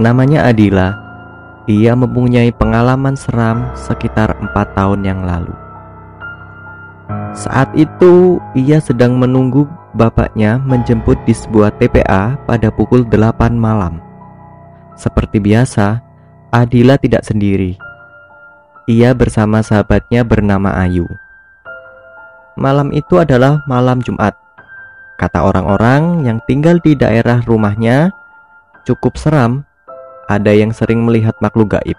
Namanya Adila. Ia mempunyai pengalaman seram sekitar empat tahun yang lalu. Saat itu ia sedang menunggu bapaknya menjemput di sebuah TPA pada pukul 8 malam. Seperti biasa, Adila tidak sendiri. Ia bersama sahabatnya bernama Ayu. Malam itu adalah malam Jumat. Kata orang-orang yang tinggal di daerah rumahnya, cukup seram. Ada yang sering melihat makhluk gaib.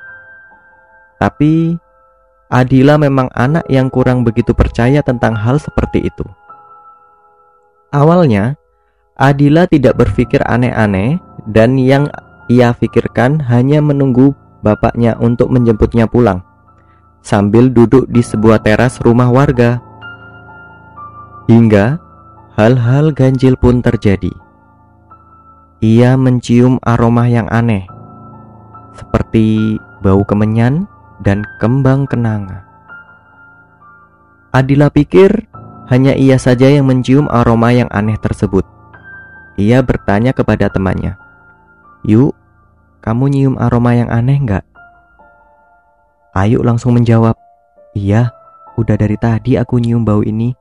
Tapi Adila memang anak yang kurang begitu percaya tentang hal seperti itu. Awalnya, Adila tidak berpikir aneh-aneh dan yang ia pikirkan hanya menunggu bapaknya untuk menjemputnya pulang sambil duduk di sebuah teras rumah warga. Hingga hal-hal ganjil pun terjadi. Ia mencium aroma yang aneh, seperti bau kemenyan dan kembang kenanga. Adila pikir hanya ia saja yang mencium aroma yang aneh tersebut. Ia bertanya kepada temannya, "Yuk, kamu nyium aroma yang aneh nggak?" Ayu langsung menjawab, "Iya, udah dari tadi aku nyium bau ini,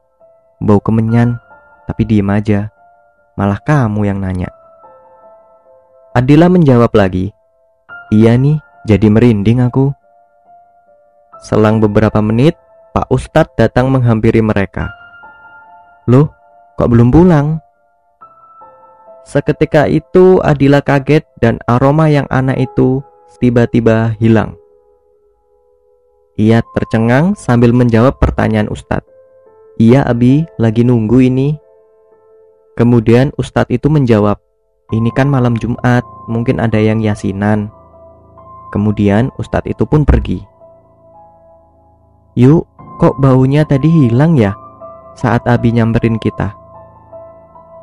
bau kemenyan, tapi diem aja. Malah kamu yang nanya." Adila menjawab lagi, "Iya nih, jadi merinding aku." Selang beberapa menit, Pak Ustadz datang menghampiri mereka. Loh, kok belum pulang? Seketika itu Adila kaget dan aroma yang aneh itu tiba-tiba hilang. Ia tercengang sambil menjawab pertanyaan Ustadz. Iya Abi, lagi nunggu ini. Kemudian Ustadz itu menjawab, ini kan malam Jumat, mungkin ada yang yasinan. Kemudian Ustadz itu pun pergi. Yuk, kok baunya tadi hilang ya? Saat Abi nyamperin kita.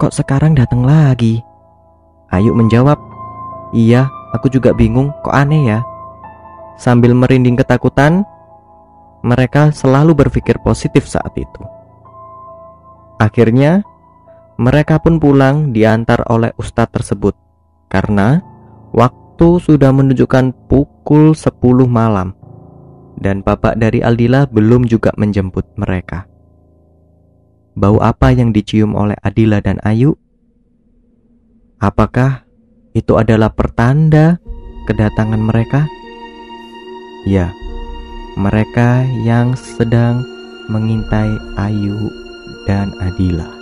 Kok sekarang datang lagi? Ayu menjawab, Iya, aku juga bingung, kok aneh ya? Sambil merinding ketakutan, mereka selalu berpikir positif saat itu. Akhirnya, mereka pun pulang diantar oleh ustadz tersebut karena waktu sudah menunjukkan pukul 10 malam dan bapak dari Aldila belum juga menjemput mereka. Bau apa yang dicium oleh Adila dan Ayu? Apakah itu adalah pertanda kedatangan mereka? Ya, mereka yang sedang mengintai Ayu dan Adila.